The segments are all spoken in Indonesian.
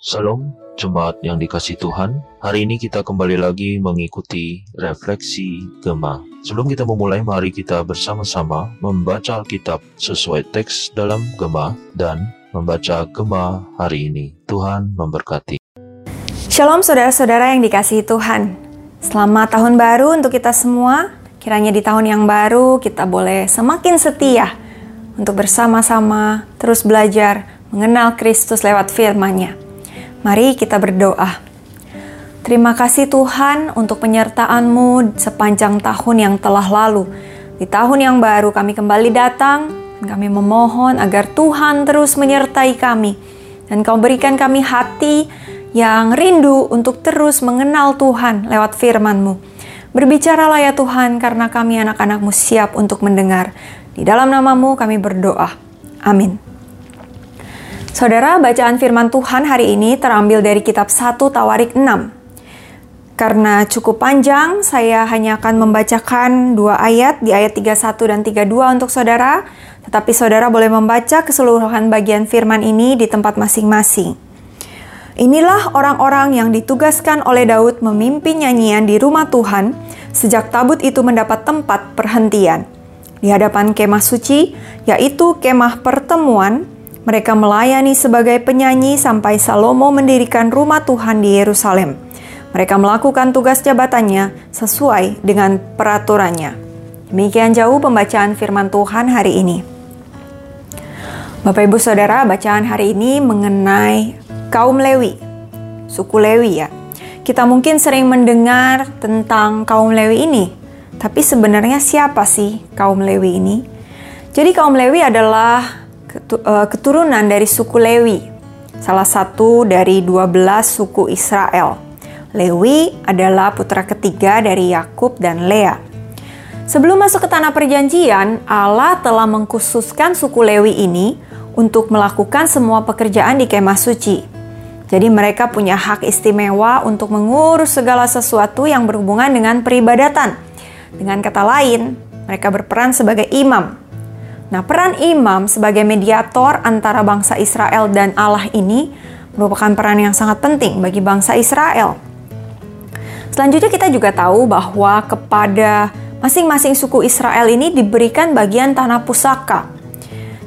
Salam, jemaat yang dikasih Tuhan. Hari ini kita kembali lagi mengikuti refleksi Gema. Sebelum kita memulai, mari kita bersama-sama membaca Alkitab sesuai teks dalam Gema dan membaca Gema hari ini. Tuhan memberkati. Shalom saudara-saudara yang dikasihi Tuhan. Selamat tahun baru untuk kita semua. Kiranya di tahun yang baru kita boleh semakin setia untuk bersama-sama terus belajar mengenal Kristus lewat firman-Nya. Mari kita berdoa. Terima kasih Tuhan untuk penyertaan-Mu sepanjang tahun yang telah lalu. Di tahun yang baru kami kembali datang kami memohon agar Tuhan terus menyertai kami dan Kau berikan kami hati yang rindu untuk terus mengenal Tuhan lewat firman-Mu. Berbicaralah ya Tuhan karena kami anak-anak-Mu siap untuk mendengar. Di dalam namamu kami berdoa. Amin. Saudara, bacaan firman Tuhan hari ini terambil dari kitab 1 Tawarik 6. Karena cukup panjang, saya hanya akan membacakan dua ayat di ayat 31 dan 32 untuk saudara, tetapi saudara boleh membaca keseluruhan bagian firman ini di tempat masing-masing. Inilah orang-orang yang ditugaskan oleh Daud memimpin nyanyian di rumah Tuhan sejak tabut itu mendapat tempat perhentian. Di hadapan kemah suci, yaitu kemah pertemuan, mereka melayani sebagai penyanyi sampai Salomo mendirikan rumah Tuhan di Yerusalem. Mereka melakukan tugas jabatannya sesuai dengan peraturannya. Demikian jauh pembacaan firman Tuhan hari ini. Bapak Ibu Saudara, bacaan hari ini mengenai kaum Lewi, suku Lewi ya. Kita mungkin sering mendengar tentang kaum Lewi ini, tapi sebenarnya siapa sih kaum Lewi ini? Jadi kaum Lewi adalah keturunan dari suku Lewi, salah satu dari 12 suku Israel. Lewi adalah putra ketiga dari Yakub dan Lea. Sebelum masuk ke tanah perjanjian, Allah telah mengkhususkan suku Lewi ini untuk melakukan semua pekerjaan di kemah suci. Jadi mereka punya hak istimewa untuk mengurus segala sesuatu yang berhubungan dengan peribadatan. Dengan kata lain, mereka berperan sebagai imam Nah, peran imam sebagai mediator antara bangsa Israel dan Allah ini merupakan peran yang sangat penting bagi bangsa Israel. Selanjutnya kita juga tahu bahwa kepada masing-masing suku Israel ini diberikan bagian tanah pusaka.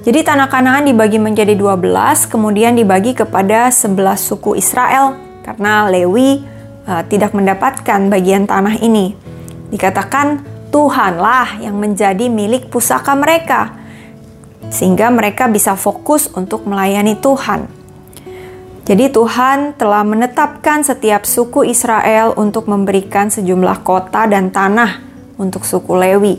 Jadi tanah Kanaan dibagi menjadi 12, kemudian dibagi kepada 11 suku Israel karena Lewi uh, tidak mendapatkan bagian tanah ini. Dikatakan Tuhanlah yang menjadi milik pusaka mereka sehingga mereka bisa fokus untuk melayani Tuhan. Jadi Tuhan telah menetapkan setiap suku Israel untuk memberikan sejumlah kota dan tanah untuk suku Lewi.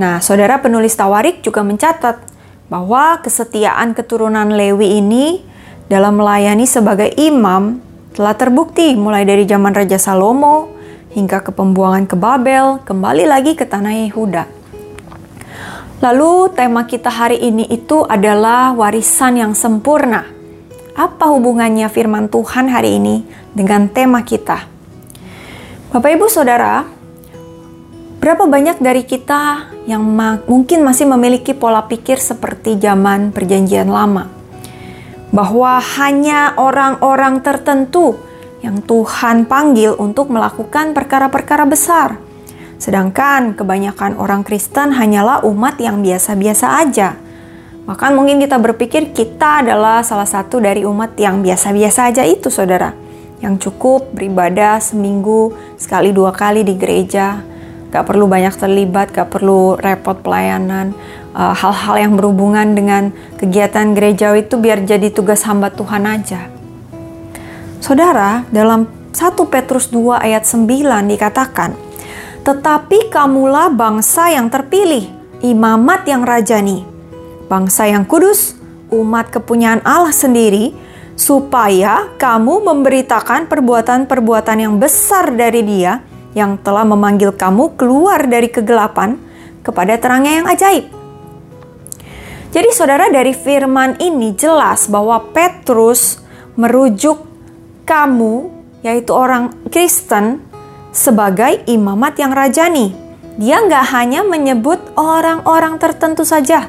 Nah, saudara penulis Tawarik juga mencatat bahwa kesetiaan keturunan Lewi ini dalam melayani sebagai imam telah terbukti mulai dari zaman Raja Salomo hingga ke pembuangan ke Babel, kembali lagi ke tanah Yehuda. Lalu tema kita hari ini itu adalah warisan yang sempurna. Apa hubungannya firman Tuhan hari ini dengan tema kita? Bapak Ibu Saudara, berapa banyak dari kita yang ma mungkin masih memiliki pola pikir seperti zaman perjanjian lama? Bahwa hanya orang-orang tertentu yang Tuhan panggil untuk melakukan perkara-perkara besar Sedangkan kebanyakan orang Kristen hanyalah umat yang biasa-biasa aja. Bahkan mungkin kita berpikir kita adalah salah satu dari umat yang biasa-biasa aja itu saudara. Yang cukup beribadah seminggu sekali dua kali di gereja. Gak perlu banyak terlibat, gak perlu repot pelayanan. Eh, hal-hal yang berhubungan dengan kegiatan gereja itu biar jadi tugas hamba Tuhan aja. Saudara, dalam 1 Petrus 2 ayat 9 dikatakan, tetapi kamulah bangsa yang terpilih, imamat yang rajani, bangsa yang kudus, umat kepunyaan Allah sendiri, supaya kamu memberitakan perbuatan-perbuatan yang besar dari Dia yang telah memanggil kamu keluar dari kegelapan kepada terangnya yang ajaib. Jadi saudara dari firman ini jelas bahwa Petrus merujuk kamu yaitu orang Kristen sebagai imamat yang rajani. Dia nggak hanya menyebut orang-orang tertentu saja.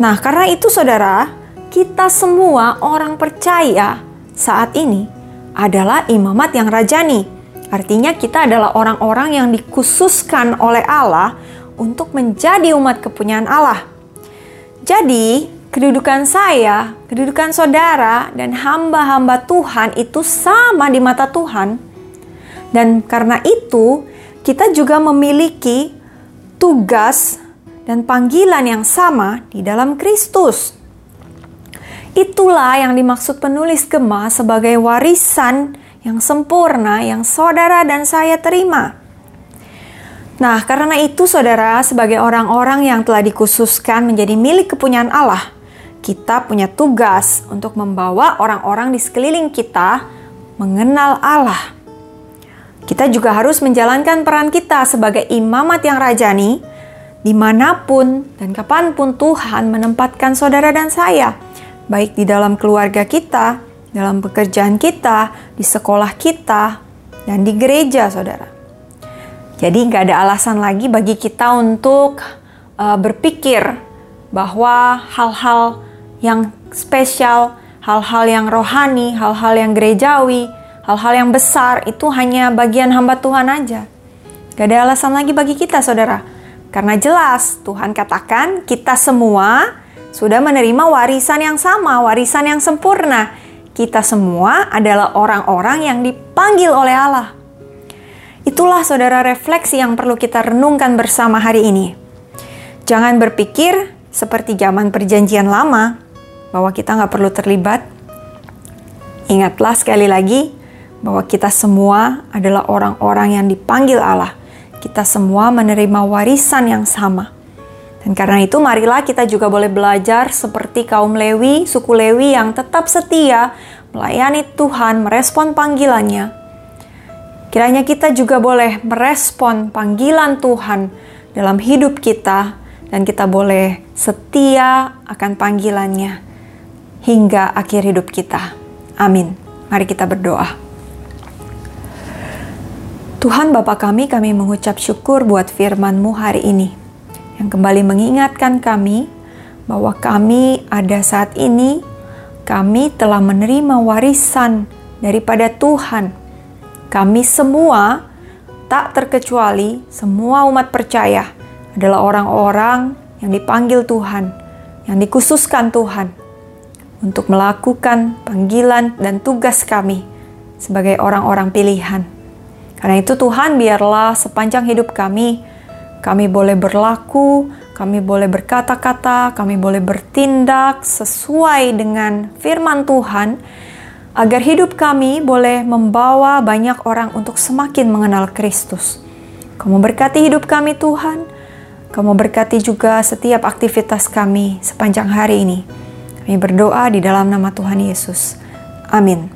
Nah, karena itu saudara, kita semua orang percaya saat ini adalah imamat yang rajani. Artinya kita adalah orang-orang yang dikhususkan oleh Allah untuk menjadi umat kepunyaan Allah. Jadi, kedudukan saya, kedudukan saudara, dan hamba-hamba Tuhan itu sama di mata Tuhan. Dan karena itu, kita juga memiliki tugas dan panggilan yang sama di dalam Kristus. Itulah yang dimaksud penulis Gema sebagai warisan yang sempurna yang saudara dan saya terima. Nah, karena itu saudara sebagai orang-orang yang telah dikhususkan menjadi milik kepunyaan Allah, kita punya tugas untuk membawa orang-orang di sekeliling kita mengenal Allah. Kita juga harus menjalankan peran kita sebagai imamat yang rajani di mana pun dan kapan pun Tuhan menempatkan saudara dan saya baik di dalam keluarga kita, dalam pekerjaan kita, di sekolah kita, dan di gereja, saudara. Jadi nggak ada alasan lagi bagi kita untuk uh, berpikir bahwa hal-hal yang spesial, hal-hal yang rohani, hal-hal yang gerejawi, hal-hal yang besar itu hanya bagian hamba Tuhan aja. Gak ada alasan lagi bagi kita, saudara. Karena jelas Tuhan katakan kita semua sudah menerima warisan yang sama, warisan yang sempurna. Kita semua adalah orang-orang yang dipanggil oleh Allah. Itulah saudara refleksi yang perlu kita renungkan bersama hari ini. Jangan berpikir seperti zaman perjanjian lama, bahwa kita nggak perlu terlibat. Ingatlah sekali lagi bahwa kita semua adalah orang-orang yang dipanggil Allah. Kita semua menerima warisan yang sama. Dan karena itu marilah kita juga boleh belajar seperti kaum Lewi, suku Lewi yang tetap setia melayani Tuhan, merespon panggilannya. Kiranya kita juga boleh merespon panggilan Tuhan dalam hidup kita dan kita boleh setia akan panggilannya hingga akhir hidup kita. Amin. Mari kita berdoa. Tuhan Bapa kami, kami mengucap syukur buat firman-Mu hari ini yang kembali mengingatkan kami bahwa kami ada saat ini, kami telah menerima warisan daripada Tuhan. Kami semua, tak terkecuali semua umat percaya, adalah orang-orang yang dipanggil Tuhan, yang dikhususkan Tuhan untuk melakukan panggilan dan tugas kami sebagai orang-orang pilihan. Karena itu, Tuhan, biarlah sepanjang hidup kami kami boleh berlaku, kami boleh berkata-kata, kami boleh bertindak sesuai dengan firman Tuhan, agar hidup kami boleh membawa banyak orang untuk semakin mengenal Kristus. Kamu berkati hidup kami, Tuhan. Kamu berkati juga setiap aktivitas kami sepanjang hari ini. Kami berdoa di dalam nama Tuhan Yesus. Amin.